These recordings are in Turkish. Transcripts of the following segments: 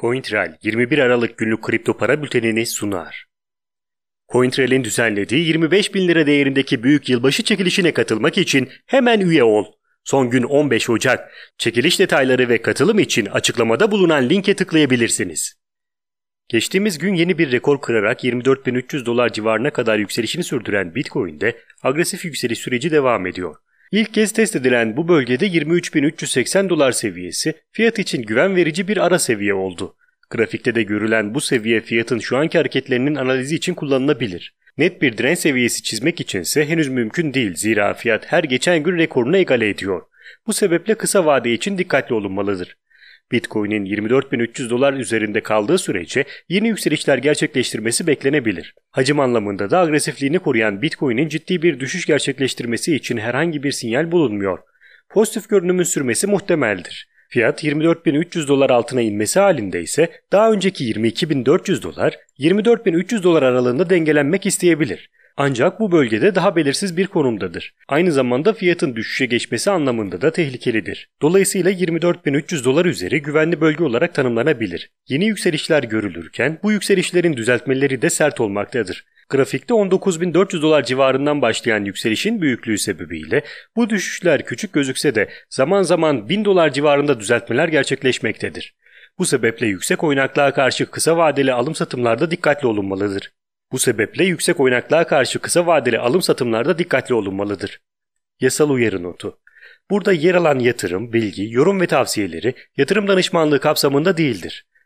CoinTrail 21 Aralık günlük kripto para bültenini sunar. CoinTrail'in düzenlediği 25 bin lira değerindeki büyük yılbaşı çekilişine katılmak için hemen üye ol. Son gün 15 Ocak. Çekiliş detayları ve katılım için açıklamada bulunan linke tıklayabilirsiniz. Geçtiğimiz gün yeni bir rekor kırarak 24.300 dolar civarına kadar yükselişini sürdüren Bitcoin'de agresif yükseliş süreci devam ediyor. İlk kez test edilen bu bölgede 23.380 dolar seviyesi fiyat için güven verici bir ara seviye oldu. Grafikte de görülen bu seviye fiyatın şu anki hareketlerinin analizi için kullanılabilir. Net bir direnç seviyesi çizmek içinse henüz mümkün değil zira fiyat her geçen gün rekorunu egale ediyor. Bu sebeple kısa vade için dikkatli olunmalıdır. Bitcoin'in 24.300 dolar üzerinde kaldığı sürece yeni yükselişler gerçekleştirmesi beklenebilir. Hacim anlamında da agresifliğini koruyan Bitcoin'in ciddi bir düşüş gerçekleştirmesi için herhangi bir sinyal bulunmuyor. Pozitif görünümün sürmesi muhtemeldir. Fiyat 24.300 dolar altına inmesi halinde ise daha önceki 22.400 dolar 24.300 dolar aralığında dengelenmek isteyebilir. Ancak bu bölgede daha belirsiz bir konumdadır. Aynı zamanda fiyatın düşüşe geçmesi anlamında da tehlikelidir. Dolayısıyla 24.300 dolar üzeri güvenli bölge olarak tanımlanabilir. Yeni yükselişler görülürken bu yükselişlerin düzeltmeleri de sert olmaktadır. Grafikte 19.400 dolar civarından başlayan yükselişin büyüklüğü sebebiyle bu düşüşler küçük gözükse de zaman zaman 1000 dolar civarında düzeltmeler gerçekleşmektedir. Bu sebeple yüksek oynaklığa karşı kısa vadeli alım satımlarda dikkatli olunmalıdır. Bu sebeple yüksek oynaklığa karşı kısa vadeli alım satımlarda dikkatli olunmalıdır. Yasal uyarı notu. Burada yer alan yatırım, bilgi, yorum ve tavsiyeleri yatırım danışmanlığı kapsamında değildir.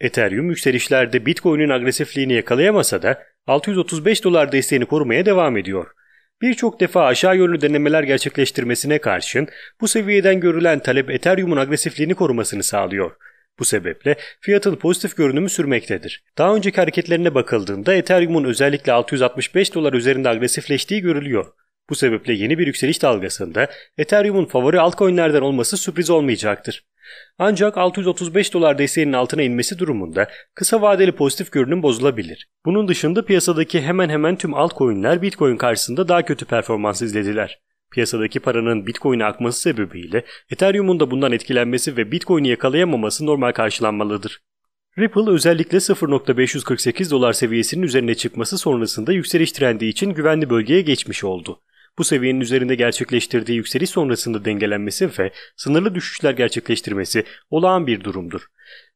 Ethereum yükselişlerde Bitcoin'in agresifliğini yakalayamasa da 635 dolar desteğini korumaya devam ediyor. Birçok defa aşağı yönlü denemeler gerçekleştirmesine karşın bu seviyeden görülen talep Ethereum'un agresifliğini korumasını sağlıyor. Bu sebeple fiyatın pozitif görünümü sürmektedir. Daha önceki hareketlerine bakıldığında Ethereum'un özellikle 665 dolar üzerinde agresifleştiği görülüyor. Bu sebeple yeni bir yükseliş dalgasında Ethereum'un favori altcoin'lerden olması sürpriz olmayacaktır. Ancak 635 dolar desteğinin altına inmesi durumunda kısa vadeli pozitif görünüm bozulabilir. Bunun dışında piyasadaki hemen hemen tüm altcoin'ler Bitcoin karşısında daha kötü performans izlediler. Piyasadaki paranın Bitcoin'e akması sebebiyle Ethereum'un da bundan etkilenmesi ve Bitcoin'i yakalayamaması normal karşılanmalıdır. Ripple özellikle 0.548 dolar seviyesinin üzerine çıkması sonrasında yükseliş trendi için güvenli bölgeye geçmiş oldu. Bu seviyenin üzerinde gerçekleştirdiği yükseliş sonrasında dengelenmesi ve sınırlı düşüşler gerçekleştirmesi olağan bir durumdur.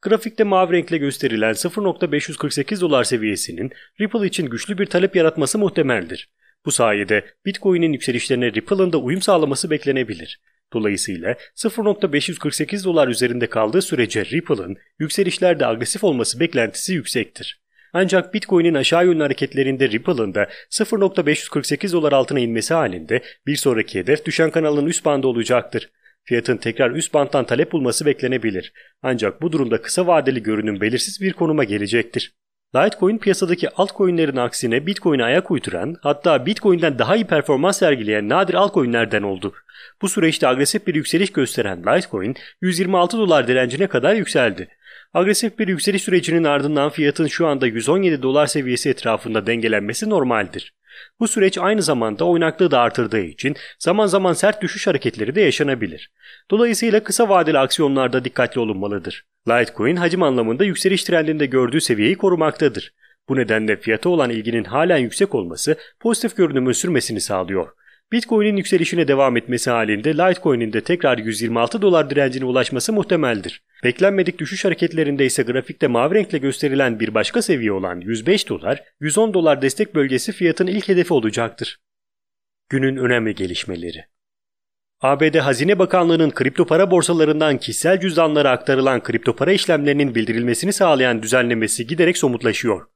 Grafikte mavi renkle gösterilen 0.548 dolar seviyesinin Ripple için güçlü bir talep yaratması muhtemeldir. Bu sayede Bitcoin'in yükselişlerine Ripple'ın da uyum sağlaması beklenebilir. Dolayısıyla 0.548 dolar üzerinde kaldığı sürece Ripple'ın yükselişlerde agresif olması beklentisi yüksektir. Ancak Bitcoin'in aşağı yönlü hareketlerinde Ripple'ın da 0.548 dolar altına inmesi halinde bir sonraki hedef düşen kanalın üst bandı olacaktır. Fiyatın tekrar üst banttan talep bulması beklenebilir. Ancak bu durumda kısa vadeli görünüm belirsiz bir konuma gelecektir. Litecoin piyasadaki altcoin'lerin aksine Bitcoin'e ayak uyduran hatta Bitcoin'den daha iyi performans sergileyen nadir altcoin'lerden oldu. Bu süreçte agresif bir yükseliş gösteren Litecoin 126 dolar direncine kadar yükseldi. Agresif bir yükseliş sürecinin ardından fiyatın şu anda 117 dolar seviyesi etrafında dengelenmesi normaldir. Bu süreç aynı zamanda oynaklığı da artırdığı için zaman zaman sert düşüş hareketleri de yaşanabilir. Dolayısıyla kısa vadeli aksiyonlarda dikkatli olunmalıdır. Litecoin hacim anlamında yükseliş trendinde gördüğü seviyeyi korumaktadır. Bu nedenle fiyata olan ilginin halen yüksek olması pozitif görünümün sürmesini sağlıyor. Bitcoin'in yükselişine devam etmesi halinde Litecoin'in de tekrar 126 dolar direncine ulaşması muhtemeldir. Beklenmedik düşüş hareketlerinde ise grafikte mavi renkle gösterilen bir başka seviye olan 105 dolar, 110 dolar destek bölgesi fiyatın ilk hedefi olacaktır. Günün önemli gelişmeleri ABD Hazine Bakanlığı'nın kripto para borsalarından kişisel cüzdanlara aktarılan kripto para işlemlerinin bildirilmesini sağlayan düzenlemesi giderek somutlaşıyor.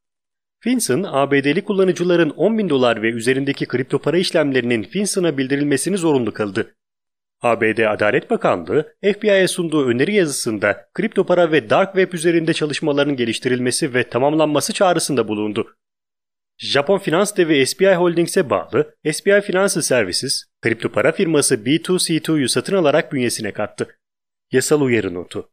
Finson, ABD'li kullanıcıların 10 bin dolar ve üzerindeki kripto para işlemlerinin Finson'a bildirilmesini zorunlu kıldı. ABD Adalet Bakanlığı, FBI'ye sunduğu öneri yazısında kripto para ve dark web üzerinde çalışmaların geliştirilmesi ve tamamlanması çağrısında bulundu. Japon finans devi SBI Holdings'e bağlı SBI Financial Services, kripto para firması B2C2'yu satın alarak bünyesine kattı. Yasal uyarı notu.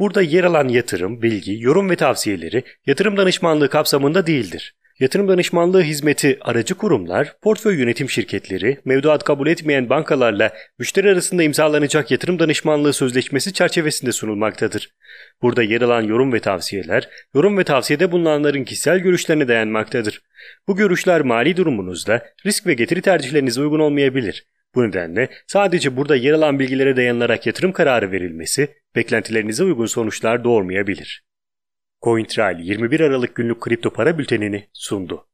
Burada yer alan yatırım, bilgi, yorum ve tavsiyeleri yatırım danışmanlığı kapsamında değildir. Yatırım danışmanlığı hizmeti aracı kurumlar, portföy yönetim şirketleri, mevduat kabul etmeyen bankalarla müşteri arasında imzalanacak yatırım danışmanlığı sözleşmesi çerçevesinde sunulmaktadır. Burada yer alan yorum ve tavsiyeler, yorum ve tavsiyede bulunanların kişisel görüşlerine dayanmaktadır. Bu görüşler mali durumunuzda risk ve getiri tercihlerinize uygun olmayabilir. Bu nedenle sadece burada yer alan bilgilere dayanılarak yatırım kararı verilmesi beklentilerinize uygun sonuçlar doğurmayabilir. CoinTrail 21 Aralık günlük kripto para bültenini sundu.